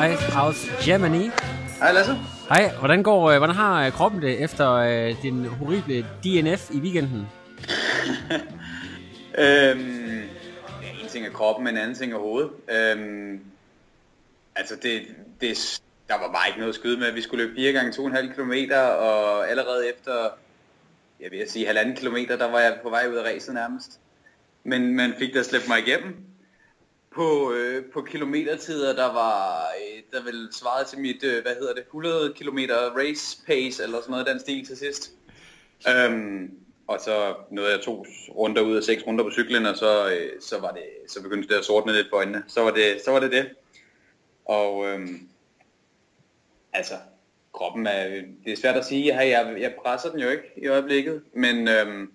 Live out Germany. Hej Lasse. Hej, hvordan går, øh, hvordan har øh, kroppen det efter øh, din horrible DNF i weekenden? Øhm, ja, en ting er kroppen, en anden ting er hovedet. Øhm, altså det, det, der var bare ikke noget at skyde med. Vi skulle løbe 4 gange 2,5 km, og allerede efter, jeg vil sige halvanden kilometer, der var jeg på vej ud af racet nærmest. Men man fik da slæbt mig igennem. På, øh, på kilometertider, der var, øh, der vel svare til mit, øh, hvad hedder det, 100 km race pace, eller sådan noget af den stil til sidst. Øhm, og så nåede jeg to runder ud af seks runder på cyklen, og så, øh, så, var det, så begyndte det at sortne lidt på øjnene. Så var det så var det. det. Og øhm, altså, kroppen er, det er svært at sige, jeg, jeg, jeg presser den jo ikke i øjeblikket, men øhm,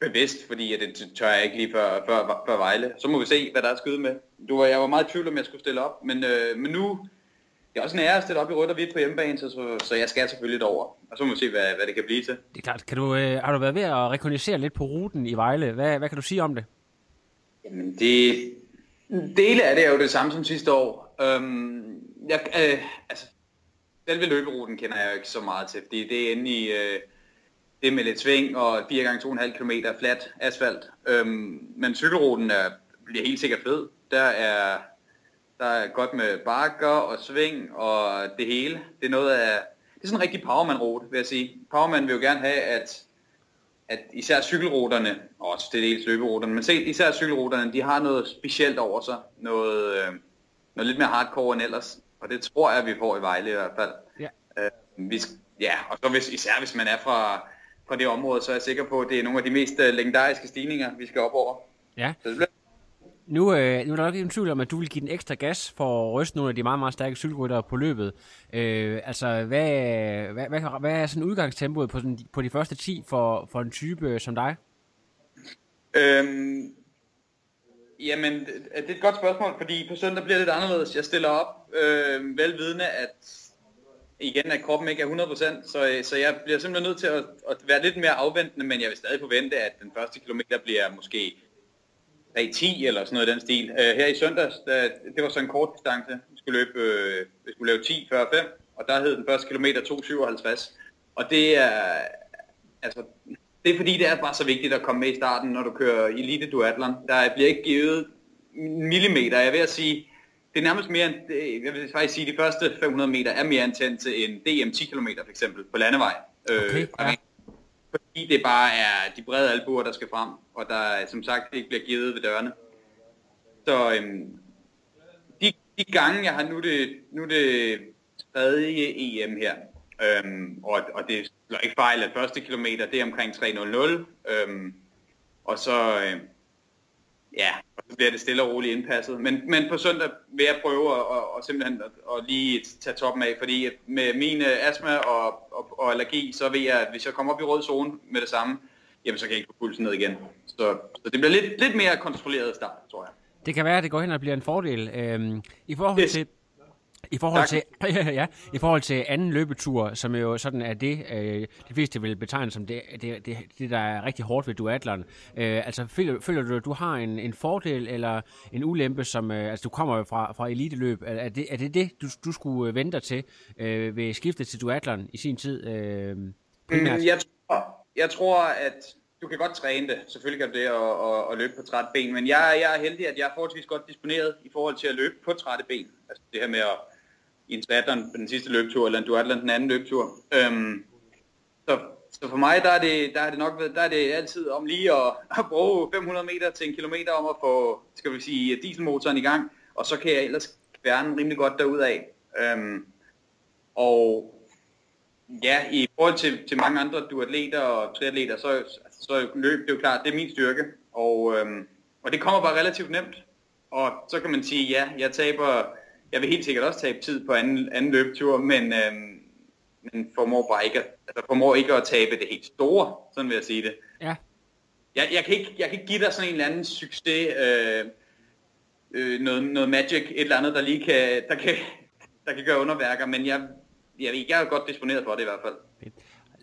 bevidst, fordi at det tør jeg ikke lige før, før, før Vejle. Så må vi se, hvad der er skyde med. Du var, jeg var meget i tvivl om, jeg skulle stille op, men, øh, men nu, det er også en ære at stille op i rødt og hvidt på hjemmebane, så, så, så jeg skal selvfølgelig over. Og så må vi se, hvad, hvad det kan blive til. Det er klart. Kan du, øh, har du været ved at rekognosere lidt på ruten i Vejle? Hvad, hvad kan du sige om det? Jamen, det, dele af det er jo det samme som sidste år. Øhm, jeg, øh, altså, selve løberuten kender jeg jo ikke så meget til, fordi det er inde i øh, det med lidt sving og 4 gange 2,5 km flat asfalt. Øhm, men cykelruten er, bliver helt sikkert fed. Der er, der er godt med bakker og sving og det hele. Det er noget af, det er sådan en rigtig powerman-rute, vil jeg sige. Powerman vil jo gerne have, at at især cykelruterne, og også det dels løberuterne, men se, især cykelruterne, de har noget specielt over sig, noget, øh, noget lidt mere hardcore end ellers, og det tror jeg, vi får i Vejle i hvert fald. Ja. Øh, vi, ja, og så hvis, især hvis man er fra, fra det område, så er jeg sikker på, at det er nogle af de mest øh, legendariske stigninger, vi skal op over. Ja. Så det bliver Nu, øh, nu er der nok ingen tvivl om, at du vil give den ekstra gas for at ryste nogle af de meget, meget stærke cykelryttere på løbet. Øh, altså, hvad, hvad, hvad, hvad er sådan udgangstempoet på, sådan, på de første 10 for, for en type som dig? Øhm, jamen, det det er et godt spørgsmål, fordi på søndag bliver det lidt anderledes. Jeg stiller op øh, velvidende, at igen, at kroppen ikke er 100%, så, øh, så jeg bliver simpelthen nødt til at, at være lidt mere afventende, men jeg vil stadig forvente, at den første kilometer bliver måske 3.10 eller sådan noget i den stil. Øh, her i søndags, der, det var så en kort distance. Vi skulle løbe, øh, vi skulle lave 10 før 5, og der hed den første kilometer 2.57. Og det er, altså, det er fordi, det er bare så vigtigt at komme med i starten, når du kører elite duatlon. Der bliver ikke givet millimeter. Jeg vil at sige, det er nærmest mere end, jeg vil faktisk sige, at de første 500 meter er mere intens end DM 10 km for eksempel på landevej. Okay, ja. Fordi det bare er de brede albuer, der skal frem, og der som sagt ikke bliver givet ved dørene. Så øhm, de, de gange, jeg har nu det, nu det tredje EM her, øhm, og, og det slår ikke fejl, at første kilometer, det er omkring 3.00, øhm, og så, øh, ja, og så bliver det stille og roligt indpasset. Men, men på søndag vil jeg prøve at, at, at simpelthen at, at lige tage toppen af, fordi med min øh, astma og, og, og allergi, så ved jeg, at hvis jeg kommer op i rød zone med det samme, jamen så kan jeg ikke få pulsen ned igen. Så, så det bliver lidt, lidt mere kontrolleret start, tror jeg. Det kan være, at det går hen og bliver en fordel. Øhm, I forhold Yes. til... I forhold, Tak. til, ja, I forhold til anden løbetur, som jo sådan er det, øh, de fleste vil betegne som det, det, det, det der er rigtig hårdt ved duatleren. Øh, altså føler, føler du, at du har en, en fordel eller en ulempe, som, øh, altså du kommer fra, fra eliteløb, er, er, det, er det det, du, du skulle øh, vente dig til øh, ved skiftet til duatleren i sin tid? Øh, primært? Mm, jeg, tror, jeg tror, at du kan godt træne det. Selvfølgelig kan du det og, og, og løbe på trætte ben, men jeg, jeg er heldig, at jeg er forholdsvis godt disponeret i forhold til at løbe på trætte ben. Altså det her med at i en triathlon på den sidste løbetur, eller en duathlon den anden løbetur. Øhm, så, så for mig, der er det, der er det nok der er det altid om lige at, at bruge 500 meter til en kilometer om at få, skal vi sige, dieselmotoren i gang, og så kan jeg ellers kværne rimelig godt derudad. Øhm, og Ja, i forhold til, til mange andre duatleter og triatleter, så, altså, så løb det er jo klart, det er min styrke. Og, øhm, og det kommer bare relativt nemt. Og så kan man sige, ja, jeg taber, jeg vil helt sikkert også tabe tid på anden, anden løbetur, men, øhm, men formår bare ikke, at, altså formår ikke at tabe det helt store, sådan vil jeg sige det. Ja. Jeg, jeg, kan ikke, jeg kan ikke give dig sådan en eller anden succes, øh, øh, noget, noget magic, et eller andet, der lige kan, der kan, der kan gøre underværker, men jeg, jeg, jeg er godt disponeret for det i hvert fald.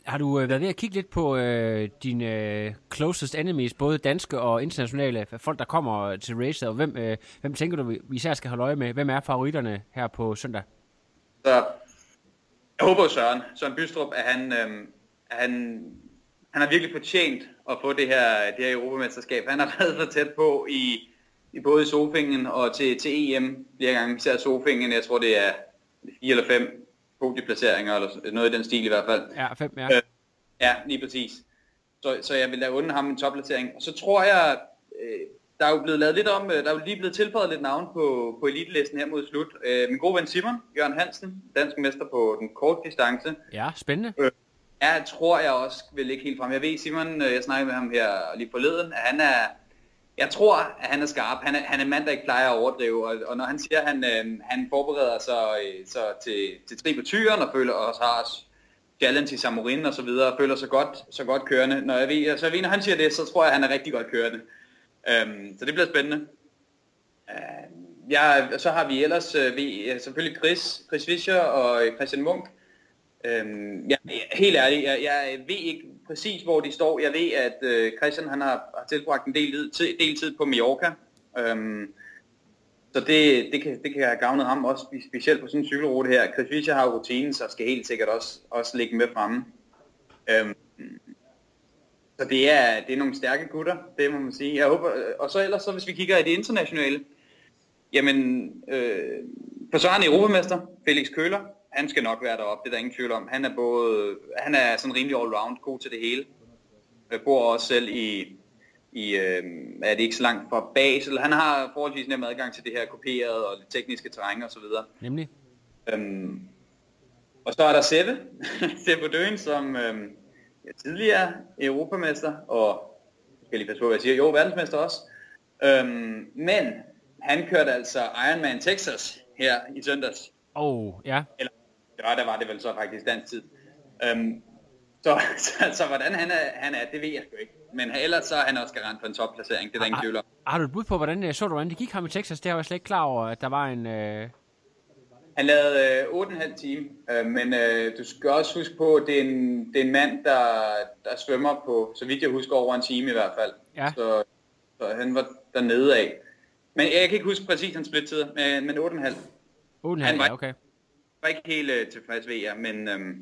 Har du øh, været ved at kigge lidt på øh, dine øh, closest enemies, både danske og internationale, folk der kommer til racet, og hvem, øh, hvem tænker du, vi især skal holde øje med? Hvem er favoritterne her på søndag? Så jeg håber Søren, Søren Bystrup, at han, øh, at han, han har virkelig fortjent at få det her, det her Europamesterskab. Han har været for tæt på i, i både i Sofingen og til, til EM flere gange. Især Sofingen, jeg tror det er fire eller fem podieplaceringer, eller noget i den stil i hvert fald. Ja, fem, ja. Øh, ja, lige præcis. Så, så jeg vil lade unde ham en topplacering. Og så tror jeg, øh, der er jo blevet lavet lidt om, øh, der er jo lige blevet tilføjet lidt navn på, på elitelisten her mod slut. Øh, min gode ven Simon, Jørgen Hansen, dansk mester på den korte distance. Ja, spændende. Øh, ja, tror jeg også vil ligge helt frem. Jeg ved Simon, øh, jeg snakkede med ham her lige forleden, at han er, jeg tror, at han er skarp. Han er, han er en mand, der ikke plejer at overdrive, og, og når han siger, at han, øh, han forbereder sig øh, så til, til tre på tyren og føler os har challenge i Samorin og så videre, og føler sig godt, så godt kørende. Når jeg ved, så jeg ved, når han siger det, så tror jeg, at han er rigtig godt kørende. Øhm, så det bliver spændende. Øhm, ja, så har vi ellers øh, vi, selvfølgelig Chris, Chris Fischer og Christian Munk. Øhm, ja, helt ærligt, jeg, jeg ved ikke præcis, hvor de står. Jeg ved, at øh, Christian han har, har tilbragt en del, tid, del tid på Mallorca. Øhm, så det, det, kan, det kan have gavnet ham også, specielt på sådan en cykelrute her. Chris Fischer har rutinen, så skal helt sikkert også, også ligge med fremme. Øhm, så det er, det er nogle stærke gutter, det må man sige. Jeg håber, øh, og så ellers, så hvis vi kigger i det internationale, jamen, øh, forsvarende Europamester, Felix Køller, han skal nok være deroppe, det er der ingen tvivl om. Han er både, han er sådan rimelig all-round, god til det hele. Jeg bor også selv i, i øh, er det ikke så langt fra Basel. Han har forholdsvis nem adgang til det her kopieret og det tekniske terræn og så videre. Nemlig. Øhm, og så er der Seve, Seve Døen, som øhm, er tidligere europamester, og jeg skal lige passe på, hvad jeg siger, jo, verdensmester også. Øhm, men han kørte altså Ironman Texas her i søndags. Oh, ja. Eller, der var det vel så faktisk dansk tid. Øhm, så, så, så hvordan han er, han er, det ved jeg sgu ikke. Men ellers så er han også garant for en topplacering, det er der ingen tvivl om. Har du et bud på, hvordan øh, så du, hvordan det gik ham i Texas? Det har jeg slet ikke klar over, at der var en... Øh... Han lavede øh, 8,5 time, øh, men øh, du skal også huske på, at det er en, det er en mand, der, der svømmer på, så vidt jeg husker, over en time i hvert fald. Ja. Så, så han var dernede af. Men jeg kan ikke huske præcis hans splittid, men, men 8,5. 8,5, Han var- ja, okay. Var ikke helt øh, tilfreds ved jer, men øhm,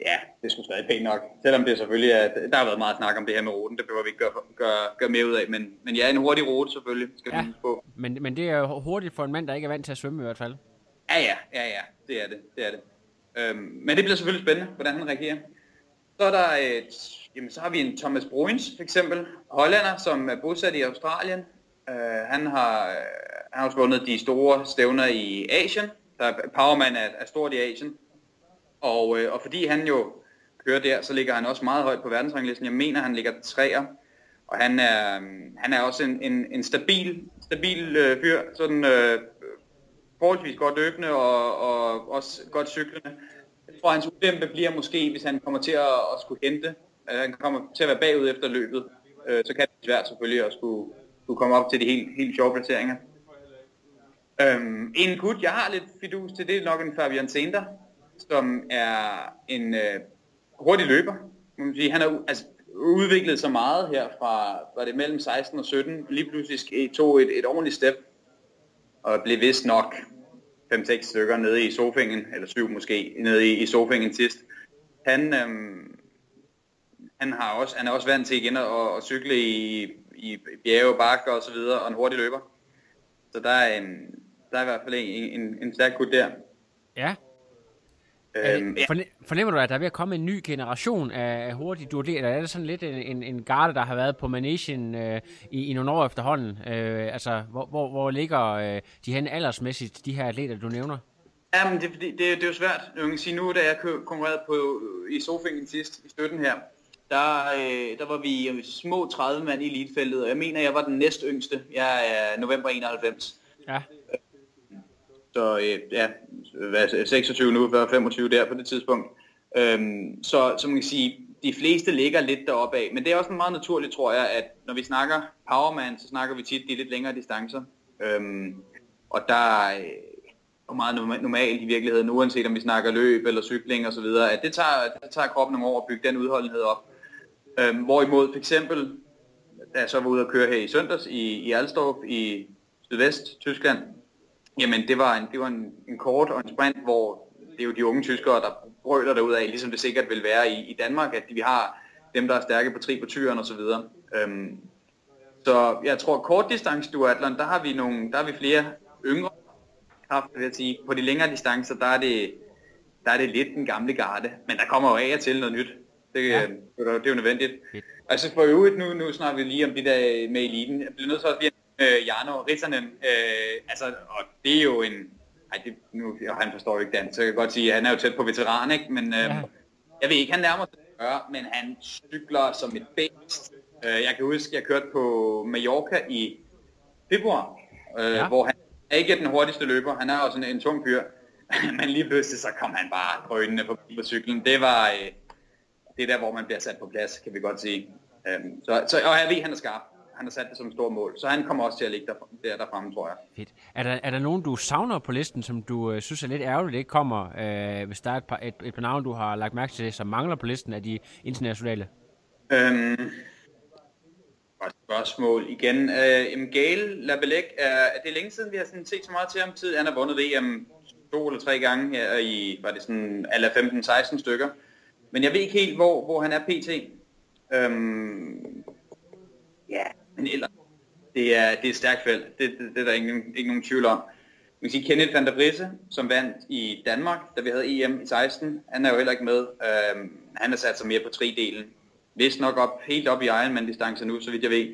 ja, det skulle stadig pænt nok. Selvom det selvfølgelig er, der har været meget snak om det her med ruten, det behøver vi ikke gøre, gøre, gøre mere ud af, men, men ja, en hurtig rute selvfølgelig, skal Ja. på. Men, men det er jo hurtigt for en mand, der ikke er vant til at svømme i hvert fald. Ja, ja, ja, ja, det er det, det er det. Øhm, men det bliver selvfølgelig spændende, hvordan han reagerer. Så er der et, jamen så har vi en Thomas Bruins, for eksempel, hollænder, som er bosat i Australien. Øh, han har, øh, han har også vundet de store stævner i Asien. Der er, Powerman er, er stort i Asien. Og, øh, og fordi han jo kører der, så ligger han også meget højt på verdensranglisten. Jeg mener, han ligger træer. Og han er, øh, han er også en, en, en stabil, stabil øh, fyr, sådan øh, forholdsvis godt løbende og, og også godt cyklende. Jeg tror, hans ulempe bliver måske, hvis han kommer til at, at skulle hente. Øh, han kommer til at være bagud efter løbet. Øh, så kan det være svært selvfølgelig at skulle, skulle komme op til de helt, helt sjove placeringer. Øhm, en gut, jeg har lidt fidus til, det er nok en Fabian Sender, som er en øh, hurtig løber. Man man sige. Han har altså, udviklet sig meget her fra, var det mellem 16 og 17, lige pludselig tog et, et ordentligt step, og blev vist nok 5-6 stykker nede i Sofingen, eller 7 måske, nede i, i Sofingen sidst. Han, øhm, han, har også, han er også vant til igen at, at cykle i, i bjerge, bakker og så videre, og en hurtig løber. Så der er, en, der er i hvert fald en, en, en stærk gut der. Ja. Øhm. Forne- Fornemmer du, at der er ved at komme en ny generation af hurtige duatleter? Eller er det sådan lidt en, en, en garde, der har været på Manesien øh, i, i nogle år efterhånden? Øh, altså, hvor, hvor, hvor ligger øh, de hen aldersmæssigt, de her atleter, du nævner? Ja, men det, det, det, det er jo svært. Jeg kan sige, nu da jeg konkurrerede på, i Sofingen sidst, i støtten her, der, øh, der var vi små 30 mand i elitefeltet, og jeg mener, jeg var den næst yngste. Jeg er november 91. Ja. Så øh, ja, hvad, 26 nu, var 25 der på det tidspunkt. Øhm, så, så man kan sige, de fleste ligger lidt deroppe af. Men det er også meget naturligt, tror jeg, at når vi snakker powerman, så snakker vi tit de lidt længere distancer. Øhm, og der er øh, meget normalt i virkeligheden, uanset om vi snakker løb eller cykling osv., at det tager, det tager kroppen nogle år at bygge den udholdenhed op. Øhm, hvorimod for eksempel, da jeg så var ude at køre her i søndags i, i Alstorp i sydvest Tyskland, jamen det var en, det var en, en kort og en sprint, hvor det er jo de unge tyskere, der brøler ud af, ligesom det sikkert vil være i, i Danmark, at vi har dem, der er stærke på tri på tyren osv. Øhm, så jeg tror, kortdistance duatlon, der har vi nogle, der har vi flere yngre kræfter, vil jeg sige. På de længere distancer, der er det, der er det lidt den gamle garde, men der kommer jo af og til noget nyt. Det, ja. det, det er jo nødvendigt. Altså for øvrigt, nu, nu snakker vi lige om det der med eliten. Jeg bliver nødt til at øh, Jarno Ritternen. Øh, altså, og det er jo en... Ej, det, nu, han forstår ikke dansk, så jeg kan godt sige, at han er jo tæt på veteran, ikke? Men øh, ja. jeg ved ikke, han nærmer sig gøre, men han cykler som et bæst. Øh, jeg kan huske, jeg kørte på Mallorca i februar, øh, ja. hvor han er ikke den hurtigste løber. Han er også en, en tung fyr. men lige pludselig så kom han bare drønende på, på cyklen. Det var... Øh, det er der, hvor man bliver sat på plads, kan vi godt sige. Øhm, så, så, og jeg ved, han er skarp. Han har sat det som et stort mål, så han kommer også til at ligge der, der derfremme, tror jeg. Fedt. Er der, er der nogen, du savner på listen, som du øh, synes er lidt ærgerligt, det ikke kommer, øh, hvis der er et par, et, et par navne, du har lagt mærke til, som mangler på listen af de internationale? Øhm, godt spørgsmål. Igen, øh, Gale Labellec, er, er det længe siden, vi har sådan set så meget til ham tid? Han har vundet VM to eller tre gange her i, var det sådan, alle 15-16 stykker. Men jeg ved ikke helt, hvor, hvor han er pt. Øhm, ja, men ellers, det er, det er et stærkt felt. Det, det, det er der ingen, ikke nogen tvivl om. Man kan sige, Kenneth van der Brisse, som vandt i Danmark, da vi havde EM i 16, han er jo heller ikke med. Øhm, han har sat sig mere på tridelen. Vist nok op, helt op i Ironman-distance nu, så vidt jeg ved.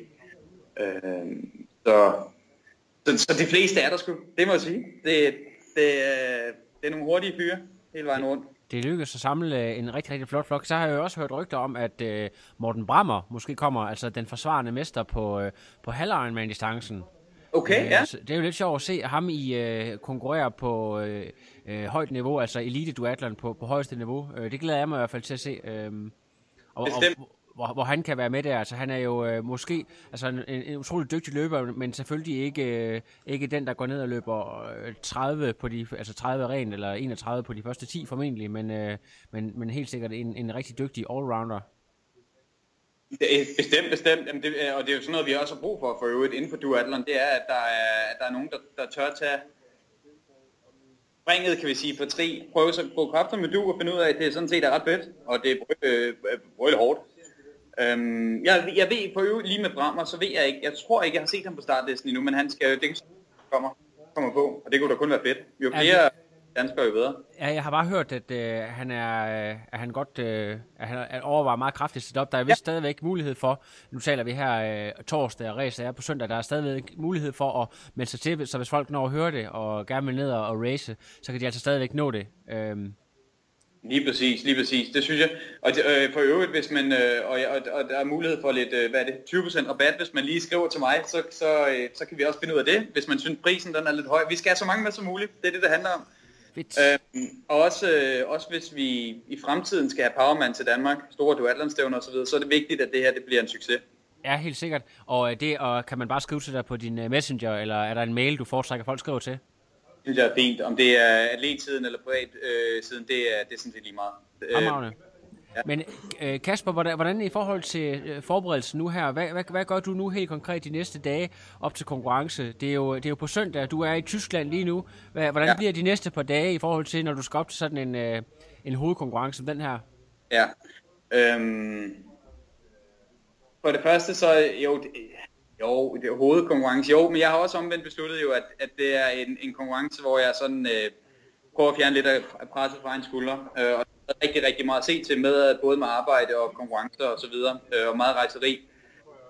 Øhm, så, så, så de fleste er der sgu, det må jeg sige. Det, det, øh, det er nogle hurtige fyre hele vejen rundt det lykkedes at samle øh, en rigtig, rigtig flot flok. Så har jeg jo også hørt rygter om, at uh, Morten Brammer måske kommer, altså den forsvarende mester på, uh, på halv Ironman-distancen. Okay, uh, ja. det er jo lidt sjovt at se ham i uh, konkurrere på uh, uh, højt niveau, altså elite duatlon på, på højeste niveau. Uh, det glæder jeg mig i hvert fald til at se. Uh, og, og, hvor, hvor han kan være med der. Altså, han er jo øh, måske altså, en, en utrolig dygtig løber, men selvfølgelig ikke, øh, ikke den, der går ned og løber øh, 30 på de, altså 30 ren, eller 31 på de første 10 formentlig, men, øh, men, men helt sikkert en, en rigtig dygtig allrounder. Bestemt, bestemt. Jamen det, øh, og det er jo sådan noget, vi også har brug for for øvrigt inden for duatlon, det er, at der er, at der er nogen, der, der tør tage springet, kan vi sige, for tri. Prøve at bruge kræfter med du og finde ud af, at det sådan set er ret fedt, og det er øh, brøl, øh, hårdt. Øhm, jeg, jeg ved på øvrigt lige med Brammer, så ved jeg ikke, jeg tror ikke, jeg har set ham på startlisten endnu, men han skal jo, det kommer, kommer på, og det kunne da kun være fedt. Jo flere ja, danskere, jo bedre. Ja, jeg har bare hørt, at øh, han er, øh, at han godt, øh, at han, at overvejer meget kraftigt sit op. Der er vist ja. stadigvæk mulighed for, nu taler vi her øh, torsdag, og race er på søndag, der er stadigvæk mulighed for at melde sig til, så hvis folk når at høre det, og gerne vil ned og race, så kan de altså stadigvæk nå det. Øhm, Lige præcis, lige præcis. Det synes jeg. Og øh, for øvrigt, hvis man, øh, og, og, og der er mulighed for lidt, øh, hvad er det, 20% rabat, hvis man lige skriver til mig, så, så, øh, så kan vi også finde ud af det, hvis man synes prisen den er lidt høj. Vi skal have så mange med som muligt, det er det, det handler om. Fedt. Og også, øh, også hvis vi i fremtiden skal have Powerman til Danmark, store duatlandstævner osv., så er det vigtigt, at det her det bliver en succes. Ja, helt sikkert. Og det og kan man bare skrive til dig på din øh, messenger, eller er der en mail, du foretrækker folk skriver til? Synes jeg er fint. Om det er atletsiden eller privatsiden, øh, det, er, det er sådan set lige meget. Fremragende. Ja. Men øh, Kasper, hvordan, hvordan i forhold til øh, forberedelsen nu her, hvad, hvad, hvad gør du nu helt konkret de næste dage op til konkurrence? Det er jo, det er jo på søndag, du er i Tyskland lige nu. Hvordan ja. bliver de næste par dage i forhold til, når du skal op til sådan en, øh, en hovedkonkurrence som den her? Ja, øhm, for det første så, jo, jo, det er hovedkonkurrence. Jo, men jeg har også omvendt besluttet jo, at, at det er en, en konkurrence, hvor jeg sådan øh, prøver at fjerne lidt af presset fra en skulder. Øh, og der er rigtig, rigtig meget at se til med, både med arbejde og konkurrencer og så videre, øh, og meget rejseri.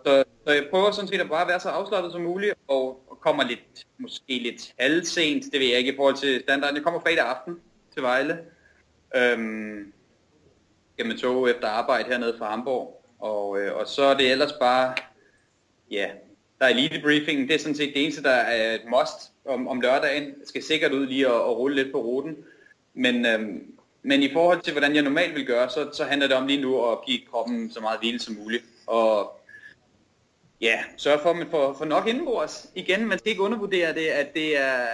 Så Så jeg prøver sådan set at bare være så afslappet som muligt, og, og kommer lidt, måske lidt halvsent, det ved jeg ikke i forhold til standarden. Jeg kommer fredag aften til Vejle. Øhm, skal med tog efter arbejde hernede fra Hamburg. Og, øh, og så er det ellers bare, ja, der er elite briefing. Det er sådan set det eneste, der er et must om, om lørdagen. Jeg skal sikkert ud lige og, og rulle lidt på ruten. Men, øhm, men i forhold til, hvordan jeg normalt vil gøre, så, så handler det om lige nu at give kroppen så meget hvile som muligt. Og ja, sørge for, at man får, får nok indenbords. Igen, man skal ikke undervurdere det, at det er...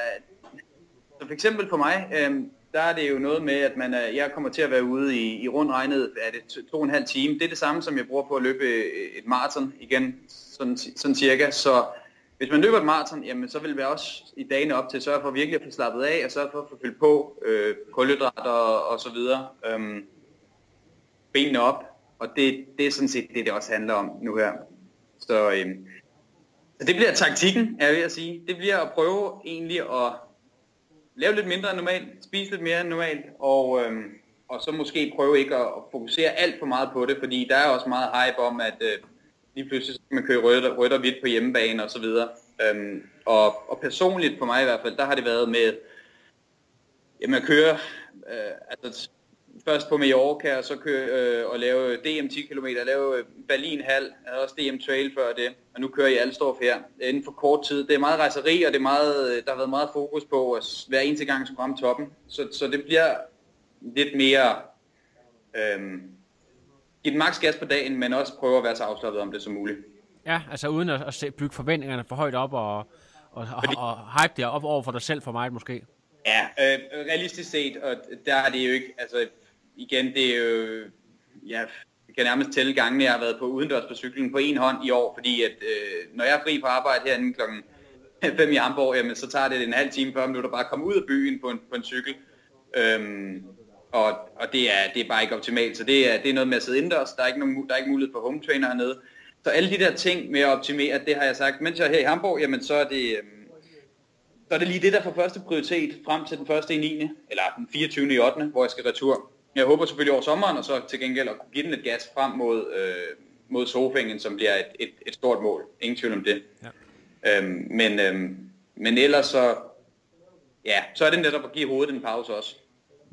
Så for eksempel for mig, øhm, der er det jo noget med, at man er, jeg kommer til at være ude i, i rundt regnet, er det to, to og en halv time. Det er det samme, som jeg bruger på at løbe øh, et maraton igen, sådan, sådan cirka. Så hvis man løber et maraton, jamen så vil vi også i dagene op til sørge for virkelig at få slappet af, og sørge for at få fyldt på øh, kulhydrater og, og så videre. Øhm, benene op, og det, det er sådan set det, det også handler om nu her. Så, øhm, så det bliver taktikken, er jeg ved at sige. Det bliver at prøve egentlig at lave lidt mindre end normalt, spise lidt mere end normalt, og, øhm, og så måske prøve ikke at, at fokusere alt for meget på det, fordi der er også meget hype om, at øh, lige pludselig skal man køre rødt, rødt og hvidt på hjemmebane og så videre. Øhm, og, og personligt for mig i hvert fald, der har det været med jamen at køre, øh, altså først på Mallorca, og så køre øh, og lave DM 10 km, lave Berlin halv, jeg havde også DM Trail før det, og nu kører jeg Alstorf her, inden for kort tid. Det er meget rejseri, og det er meget, der har været meget fokus på at hver eneste gang skulle ramme toppen, så, så det bliver lidt mere, øh, give den maks gas på dagen, men også prøve at være så afslappet om det som muligt. Ja, altså uden at, at bygge forventningerne for højt op og, og, Fordi... og, og hype det op over for dig selv for mig måske. Ja, øh, realistisk set, og der er det jo ikke, altså igen, det er jo, ja, jeg kan nærmest tælle gangene, jeg har været på udendørs på cyklen på en hånd i år, fordi at øh, når jeg er fri på arbejde herinde klokken 5 i Amborg, jamen, så tager det en halv time, 40 minutter bare at komme ud af byen på en, på en cykel. Øhm, og, og det, er, det er bare ikke optimalt, så det er, det er noget med at sidde indendørs, der er ikke, nogen, der er ikke mulighed for home trainer hernede. Så alle de der ting med at optimere, det har jeg sagt, mens jeg er her i Hamburg, jamen så er det, øhm, så er det lige det, der får første prioritet frem til den første i 9. eller den 24. i 8. hvor jeg skal retur. Jeg håber selvfølgelig over sommeren, og så til gengæld at kunne give den et gas frem mod, øh, mod Sofingen, som bliver et, et, et stort mål. Ingen tvivl om det. Ja. Øhm, men, øhm, men ellers så, ja, så er det netop at give hovedet en pause også.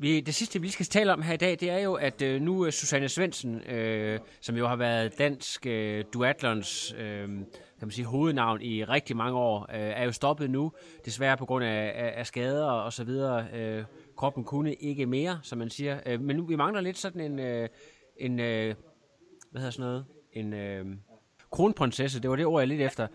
Vi, det sidste, vi skal tale om her i dag, det er jo, at øh, nu er Susanne Svendsen, øh, som jo har været dansk øh, duatlons øh, kan man sige, hovednavn i rigtig mange år, øh, er jo stoppet nu, desværre på grund af, af, af skader og så videre. Øh, kroppen kunne ikke mere, som man siger. Øh, men nu, vi mangler lidt sådan en, øh, en øh, hvad hedder sådan noget, en øh, kronprinsesse, det var det ord, jeg lidt efter.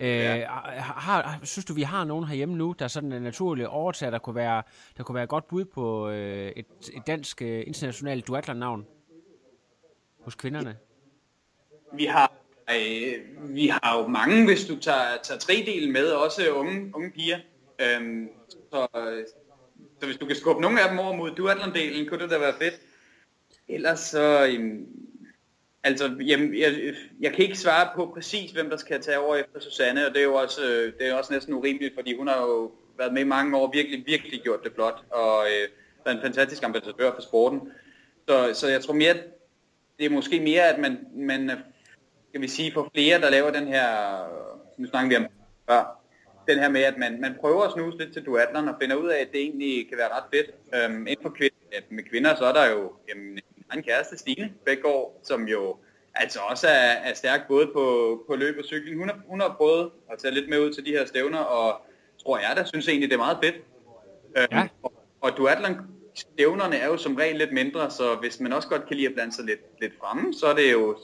Øh, ja. har, synes du, vi har nogen herhjemme nu, der sådan en naturlig overtager, der kunne være, der kunne være et godt bud på øh, et, et dansk øh, internationalt duatlon-navn hos kvinderne? Vi har, øh, vi har jo mange, hvis du tager, tager tre delen med, også unge, unge piger. Øhm, så, så hvis du kan skubbe nogle af dem over mod duatlon-delen, kunne det da være fedt. Ellers så, øhm, Altså, jamen, jeg, jeg kan ikke svare på præcis, hvem der skal tage over efter Susanne, og det er jo også, øh, det er også næsten urimeligt, fordi hun har jo været med i mange år, virkelig, virkelig gjort det flot, og øh, været en fantastisk ambassadør for sporten. Så, så jeg tror mere, det er måske mere, at man, man øh, kan vi sige, for flere, der laver den her, nu snakker vi om før, den her med, at man, man prøver at snuse lidt til duatleren og finder ud af, at det egentlig kan være ret fedt. Øhm, inden for kvinder, med kvinder, så er der jo jamen, en kæreste, Stine Bækgaard, som jo altså også er, er stærk både på, på løb og cykling. Hun har, hun har prøvet at tage lidt med ud til de her stævner, og tror jeg da, synes egentlig, det er meget fedt. Øhm, ja. Øhm, og, og duatlon stævnerne er jo som regel lidt mindre, så hvis man også godt kan lide at blande sig lidt, lidt fremme, så er det jo,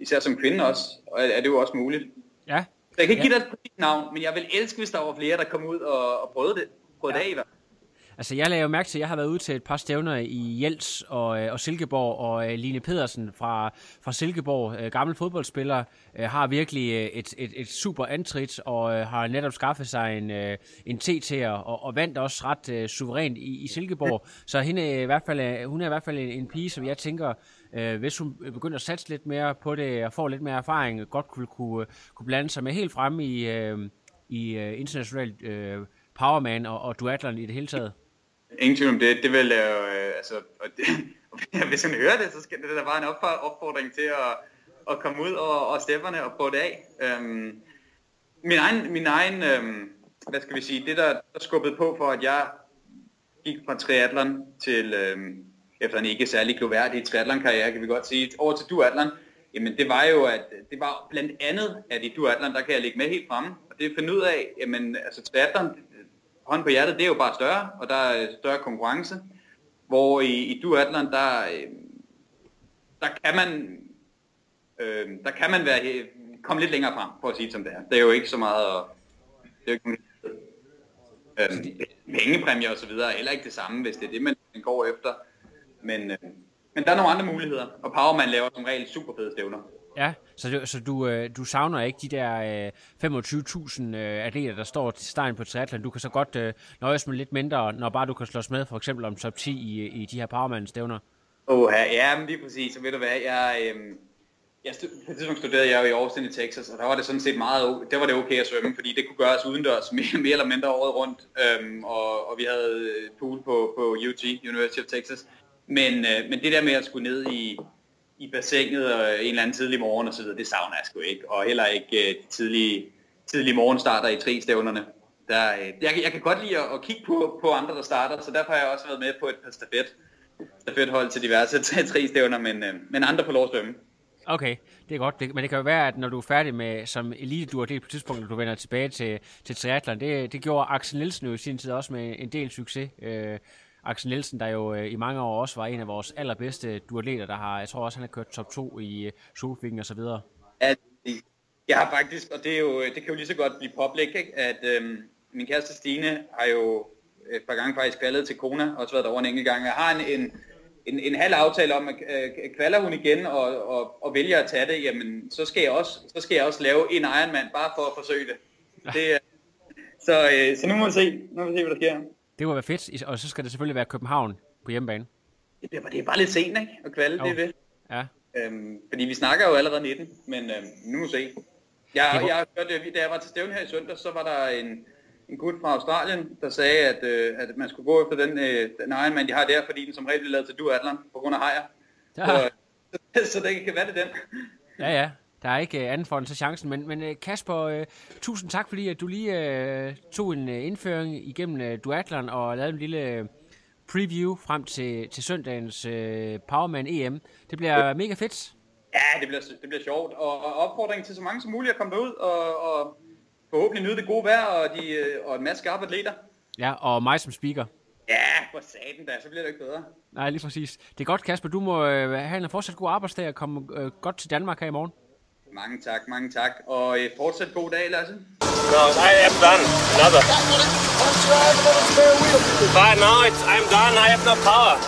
især som kvinde også, er, det jo også muligt. Ja. Så jeg kan ikke ja. give dig et navn, men jeg vil elske, hvis der var flere, der kom ud og, og prøvede det. Prøvede ja. det i hvert Altså, jeg lavede jo mærke til, at jeg har været ude til et par stævner i Jels og, øh, og Silkeborg, og øh, Line Pedersen fra, fra Silkeborg, øh, gammel fodboldspiller, øh, har virkelig et, et, et super antrit, og har netop skaffet sig en, uh, en TT, og, og vandt også ret uh, suverænt i, i Silkeborg. Så hende er i hvert fald, hun er i hvert fald en, en pige, som jeg tænker, øh, hvis hun begynder at satse lidt mere på det, og får lidt mere erfaring, godt kunne, kunne, kunne blande sig med helt fremme i, øh, i uh, internationalt øh, powerman og, og duatlon i det hele taget. Ingen tvivl om det. Det vil jeg øh, altså, og det, hvis han hører det, så skal det da bare en opfordring til at, at komme ud og, og stepperne og prøve det af. Øhm, min egen, min egen øhm, hvad skal vi sige, det der, der skubbede på for, at jeg gik fra triathlon til, øhm, efter en ikke særlig gloværdig triathlon-karriere, kan vi godt sige, over til duathlon, jamen det var jo, at det var blandt andet, at i duathlon, der kan jeg ligge med helt fremme, og det er finde ud af, jamen altså triathlon, hånd på hjertet, det er jo bare større, og der er større konkurrence, hvor i, i duatleren, der, øh, der kan man, øh, der kan man være, komme lidt længere frem, for at sige det som det er. Det er jo ikke så meget, at, det er jo ikke øh, pengepræmier og så videre er heller ikke det samme, hvis det er det, man går efter. Men, øh, men der er nogle andre muligheder, og Powerman laver som regel super fede stævner. Ja, så, du, så du, øh, du savner ikke de der øh, 25.000 øh, atleter, der står til stegen på triathlon. Du kan så godt øh, nøjes med lidt mindre, når bare du kan slås med for eksempel om top 10 i, i de her Powerman-stævner. Åh, oh, ja, men lige præcis. Så ved du hvad, jeg, øh, jeg på et tidspunkt studerede jeg jo i Austin i Texas, og der var det sådan set meget, der var det okay at svømme, fordi det kunne gøres udendørs mere, mere eller mindre året rundt, øhm, og, og vi havde pool på, på UT, University of Texas. Men, øh, men det der med at skulle ned i, i bassinet øh, en eller anden tidlig morgen og så videre, det savner jeg sgu ikke, og heller ikke øh, de tidlige, tidlige morgenstarter i tristævnerne. Der, øh, jeg, jeg kan godt lide at, at kigge på, på andre, der starter, så derfor har jeg også været med på et par stafet, stafethold til diverse tristævner, men, øh, men andre på lov at svømme. Okay, det er godt. Det, men det kan jo være, at når du er færdig med som elite du det på tidspunkt, når du vender tilbage til, til triathlon, det, det gjorde Axel Nielsen jo i sin tid også med en del succes. Øh, Axel Nielsen, der jo øh, i mange år også var en af vores allerbedste duatleter, der har, jeg tror også, han har kørt top 2 i øh, Solvingen og så videre. Ja, jeg har faktisk, og det, er jo, det kan jo lige så godt blive public, ikke? at øhm, min kæreste Stine har jo et par gange faktisk kvaldet til Kona, og også været over en enkelt gang. Jeg har en, en en, en halv aftale om, at øh, kvalder hun igen og, og, og vælger at tage det, jamen så skal jeg også, så skal jeg også lave en Ironman bare for at forsøge det. det så, øh, så nu må vi se, nu må vi se, hvad der sker. Det må være fedt, og så skal det selvfølgelig være København på hjemmebane. Det er, det er bare lidt sent, ikke? At kvalde, oh. det det. Ja. Øhm, fordi vi snakker jo allerede 19, men øhm, nu må se. Jeg, jeg, jeg, da jeg var til stævn her i søndag, så var der en, en gut fra Australien, der sagde, at, øh, at man skulle gå efter den, øh, den Ironman, de har der, fordi den som regel er lavet til duathlon på grund af hajer. Ja. Så, så, så det kan være det den. Ja, ja. Der er ikke anden for den til chancen, men, men uh, Kasper, uh, tusind tak, fordi at du lige uh, tog en indføring igennem uh, duathlon og lavede en lille preview frem til, til søndagens uh, Powerman EM. Det bliver mega fedt. Ja, det bliver, det bliver sjovt, og, og opfordring til så mange som muligt at komme derud og, og forhåbentlig nyde det gode vejr og, de, øh, og en masse skarpe atleter. Ja, og mig som speaker. Ja, for satan da, så bliver det ikke bedre. Nej, lige præcis. Det er godt, Kasper. Du må øh, have en fortsat god arbejdsdag og komme øh, godt til Danmark her i morgen. Mange tak, mange tak. Og øh, fortsat god dag, Lasse. No, I am done. Another. But no, it's, I'm done. I have no power.